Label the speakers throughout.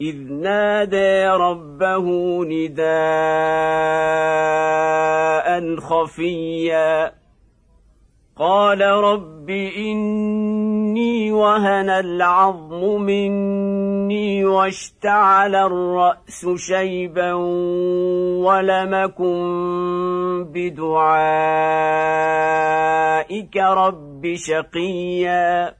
Speaker 1: إذ نادى ربه نداء خفيا قال رب إني وهن العظم مني واشتعل الرأس شيبا ولمكن بدعائك رب شقيا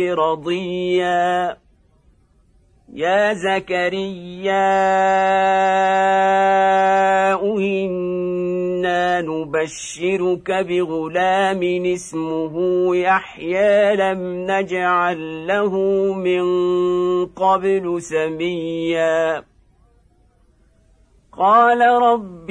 Speaker 1: رضيا يا زكريا إنا نبشرك بغلام اسمه يحيى لم نجعل له من قبل سميا. قال رب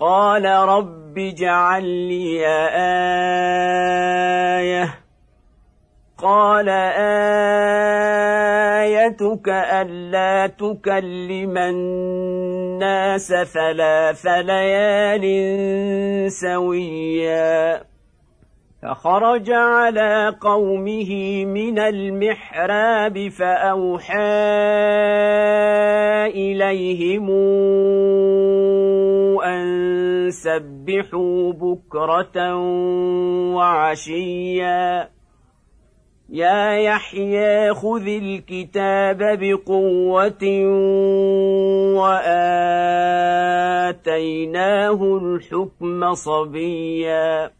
Speaker 1: قال رب اجعل لي آية. قال آيتك ألا تكلم الناس ثلاث ليال سويا. فخرج على قومه من المحراب فأوحى إليهم أن سبحوا بكرة وعشيا. يا يحيى خذ الكتاب بقوة وآتيناه الحكم صبيا.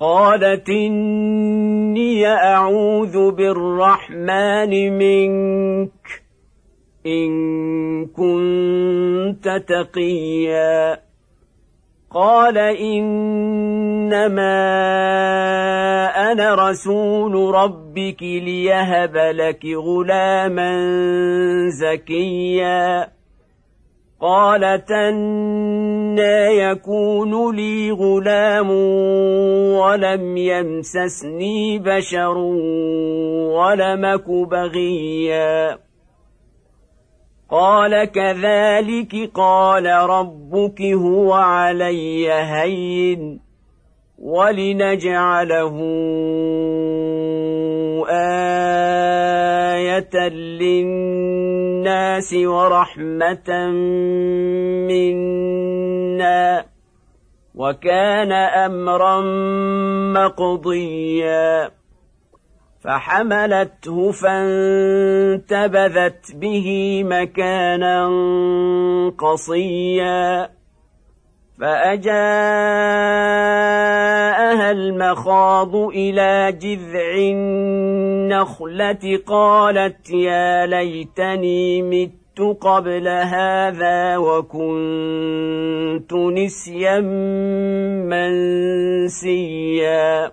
Speaker 1: قالت إني أعوذ بالرحمن منك إن كنت تقيا. قال إنما أنا رسول ربك ليهب لك غلاما زكيا. قالت أنا يكون لي غلام ولم يمسسني بشر ولمك بغيا. قال كذلك قال ربك هو علي هين. ولنجعله آية للناس ورحمة منا وكان أمرا مقضيا فحملته فانتبذت به مكانا قصيا فأجاءها المخاض إلى جذع النخلة قالت يا ليتني مت قبل هذا وكنت نسيا منسيا.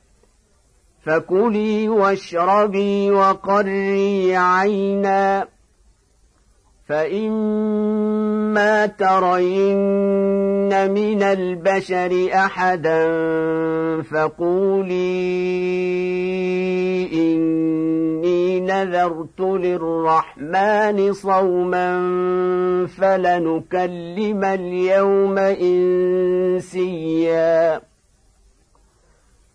Speaker 1: فكلي واشربي وقري عينا. فإما ترين من البشر أحدا فقولي إني نذرت للرحمن صوما فلنكلم اليوم إنسيا.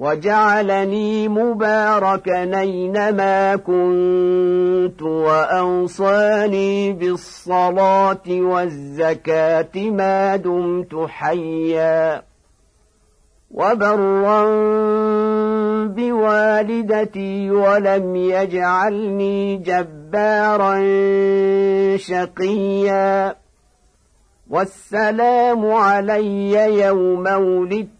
Speaker 1: وجعلني مباركا اينما كنت وأوصاني بالصلاة والزكاة ما دمت حيا. وبرا بوالدتي ولم يجعلني جبارا شقيا. والسلام علي يوم ولدت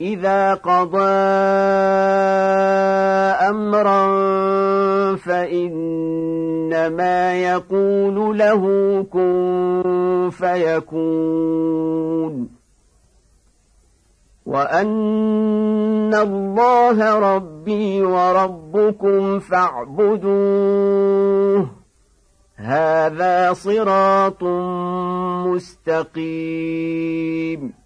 Speaker 1: إذا قضى أمرا فإنما يقول له كن فيكون. وأن الله ربي وربكم فاعبدوه. هذا صراط مستقيم.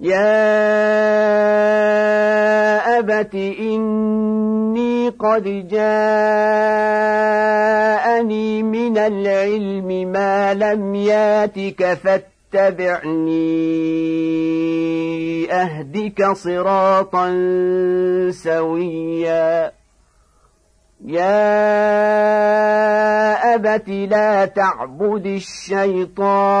Speaker 1: يا أبت إني قد جاءني من العلم ما لم ياتك فاتبعني أهدك صراطا سويا يا أبت لا تعبد الشيطان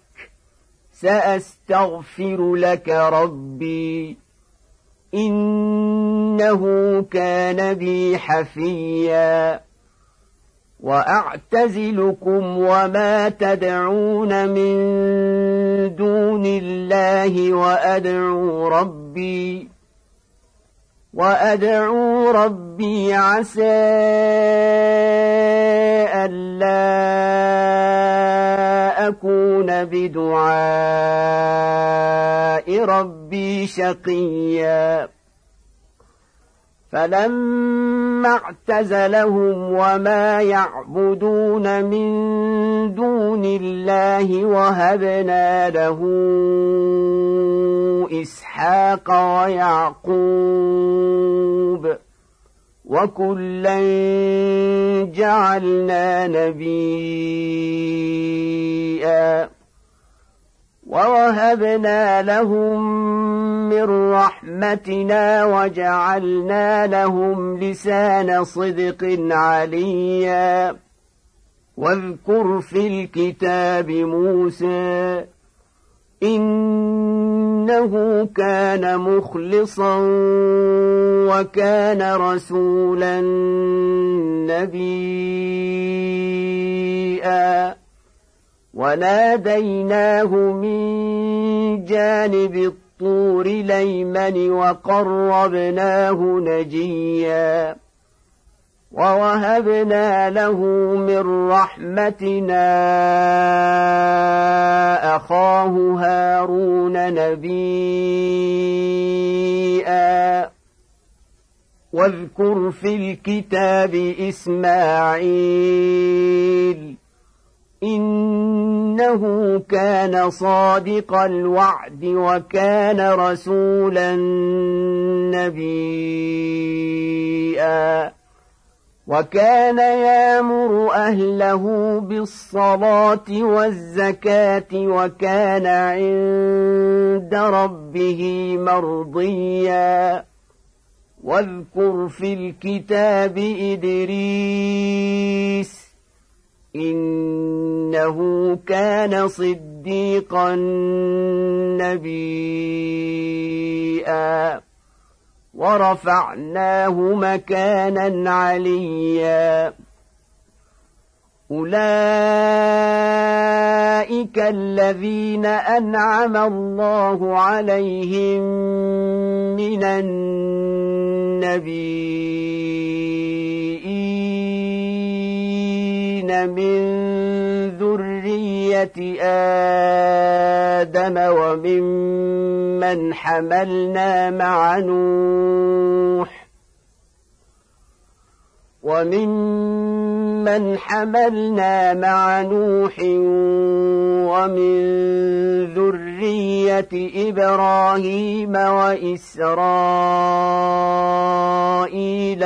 Speaker 1: سأستغفر لك ربي. إنه كان بي حفيا. وأعتزلكم وما تدعون من دون الله وأدعو ربي. وأدعو ربي عسى ألا أكون بدعاء ربي شقيا. فلما اعتزلهم وما يعبدون من دون الله وهبنا له إسحاق ويعقوب وكلا جعلنا نبيا ووهبنا لهم من رحمتنا وجعلنا لهم لسان صدق عليا واذكر في الكتاب موسى إنه كان مخلصا وكان رسولا نبيا. وناديناه من جانب الطور ليمن وقربناه نجيا. ووهبنا له من رحمتنا أخاه هارون نبيا. واذكر في الكتاب إسماعيل إنه كان صادق الوعد وكان رسولا نبيا. وكان يامر أهله بالصلاة والزكاة وكان عند ربه مرضيا. واذكر في الكتاب إدريس إنه كان صديقا نبيا. ورفعناه مكانا عليا. أولئك الذين أنعم الله عليهم من النبيين من ذرية آدم وممن حملنا مع نوح وممن حملنا مع نوح ومن ذرية إبراهيم وإسرائيل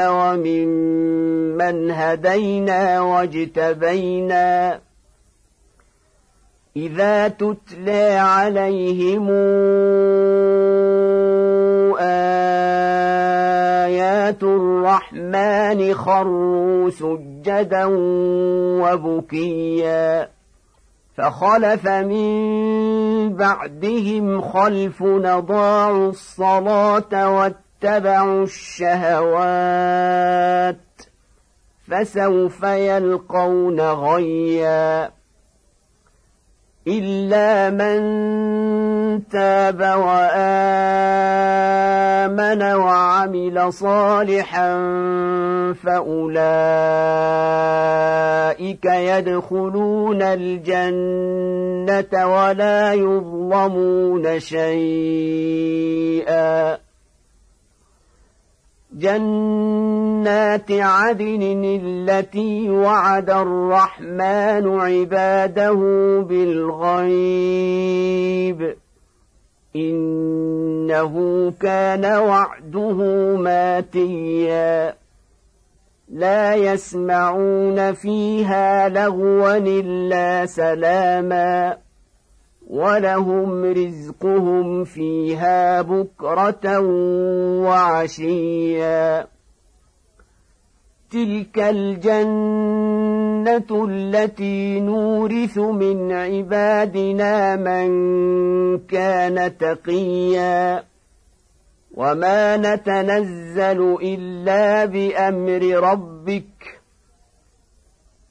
Speaker 1: وممن هدينا واجتبينا إذا تتلى عليهم آيات الرحمن خروا سجدا وبكيا فخلف من بعدهم خلف نضاعوا الصلاة واتبعوا الشهوات فسوف يلقون غيّا إلا من تاب وآمن وعمل صالحا فأولئك يدخلون الجنة ولا يظلمون شيئا. جنات عدن التي وعد الرحمن عباده بالغيب. إنه كان وعده ماتيا. لا يسمعون فيها لغوا إلا سلاما. ولهم رزقهم فيها بكرة وعشيا. تلك الجنة التي نورث من عبادنا من كان تقيا. وما نتنزل إلا بأمر ربك.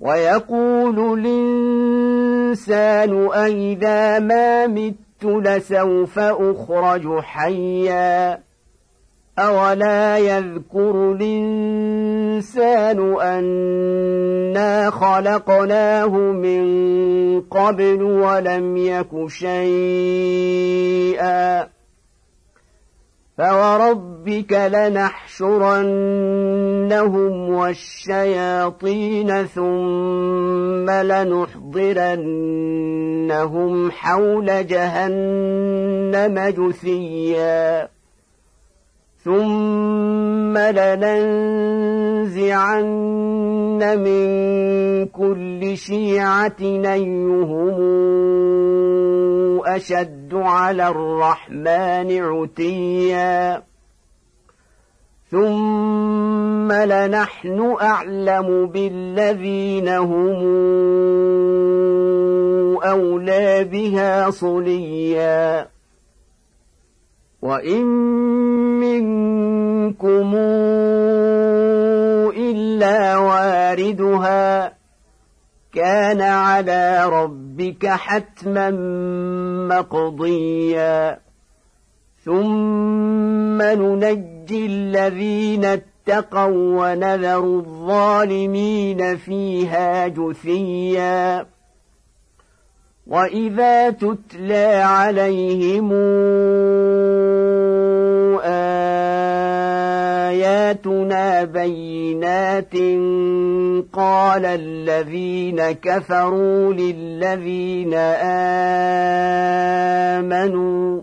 Speaker 1: ويقول الإنسان أئذا ما مت لسوف أخرج حيا أولا يذكر الإنسان أنا خلقناه من قبل ولم يك شيئا فوربك لنحشرنهم والشياطين ثم لنحضرنهم حول جهنم جثيا ثم لننزعن من كل شيعه ايهم اشد على الرحمن عتيا ثم لنحن اعلم بالذين هم اولى بها صليا وان منكم الا واردها كان على ربك حتما مقضيا ثم ننجي الذين اتقوا ونذر الظالمين فيها جثيا واذا تتلى عليهم آياتنا بينات قال الذين كفروا للذين آمنوا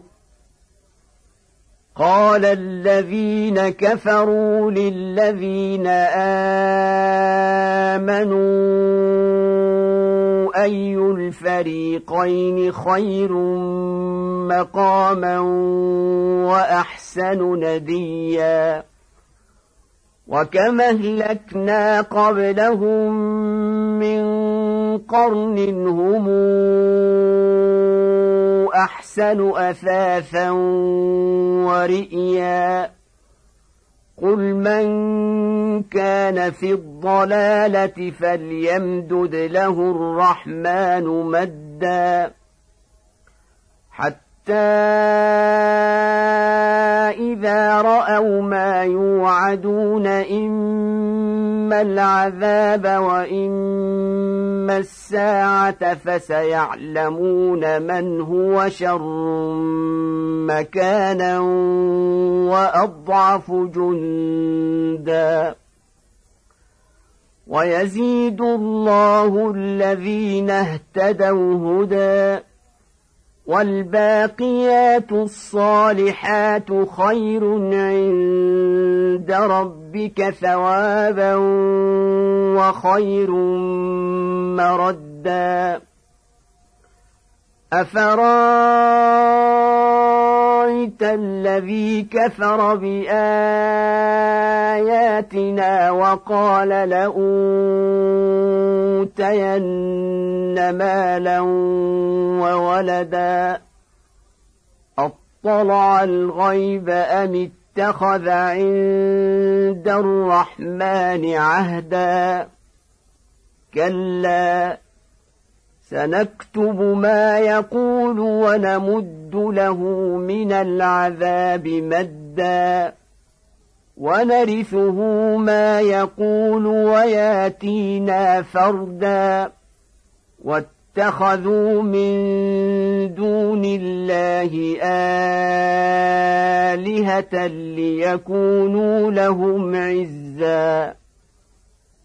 Speaker 1: قال الذين كفروا للذين آمنوا أي الفريقين خير مقاما وأحسن نديا وكما أهلكنا قبلهم من قرن هم أحسن أثاثا ورئيا. قل من كان في الضلالة فليمدد له الرحمن مدا. حتى إذا رأوا ما يوعدون إما العذاب وإما الساعة فسيعلمون من هو شر مكانا وأضعف جندا. ويزيد الله الذين اهتدوا هدى والباقيات الصالحات خير عند ربك ثوابا وخير مردا. أفرأيت الذي كفر بآياتنا وقال لأوتين مالا وولدا؟ أطلع الغيب أم اتخذ عند الرحمن عهدا. كلا سنكتب ما يقول ونمد له من العذاب مدا. ونرثه ما يقول وياتينا فردا. واتخذوا من دون الله آلهة ليكونوا لهم عزا.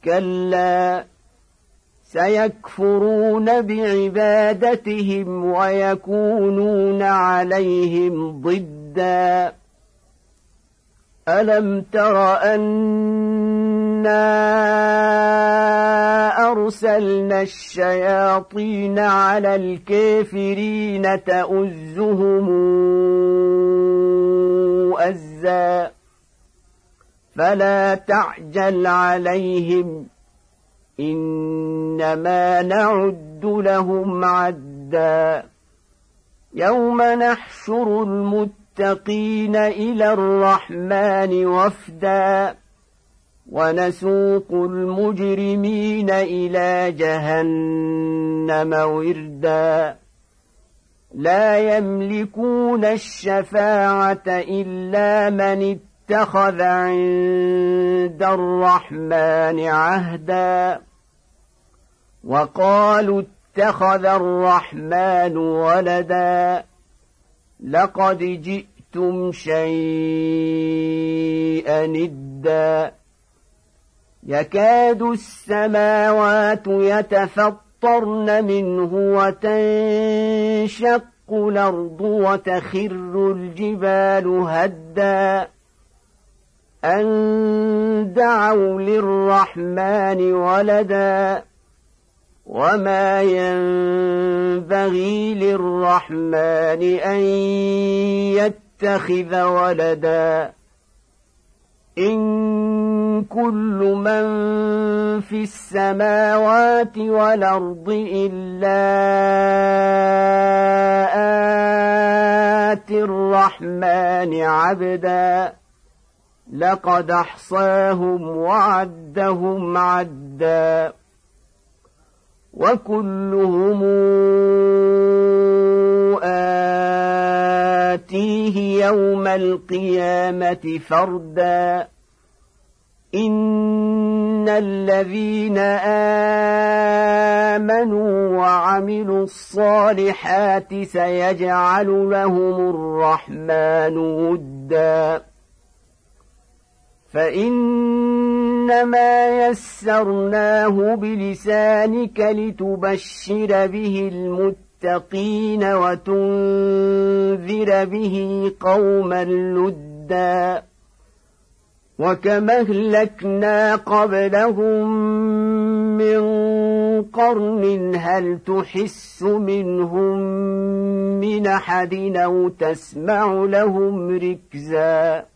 Speaker 1: كلا سيكفرون بعبادتهم ويكونون عليهم ضدا. ألم تر أنا أرسلنا الشياطين على الكافرين تؤزهم ازا فلا تعجل عليهم إنما نعد لهم عدا يوم نحشر المتقين إلى الرحمن وفدا ونسوق المجرمين إلى جهنم وردا لا يملكون الشفاعة إلا من اتخذ عند الرحمن عهدا. وقالوا اتخذ الرحمن ولدا. لقد جئتم شيئا ندا. يكاد السماوات يتفطرن منه وتنشق الأرض وتخر الجبال هدا. أن دعوا للرحمن ولدا. وما ينبغي للرحمن أن يتخذ ولدا. إن كل من في السماوات والأرض إلا آتي الرحمن عبدا. لقد أحصاهم وعدهم عدا. وكلهم آتيه يوم القيامة فردا إن الذين آمنوا وعملوا الصالحات سيجعل لهم الرحمن ودا فإنما يسرناه بلسانك لتبشر به المتقين وتنذر به قوما لدا وكما أهلكنا قبلهم من قرن هل تحس منهم من أحد أو تسمع لهم ركزا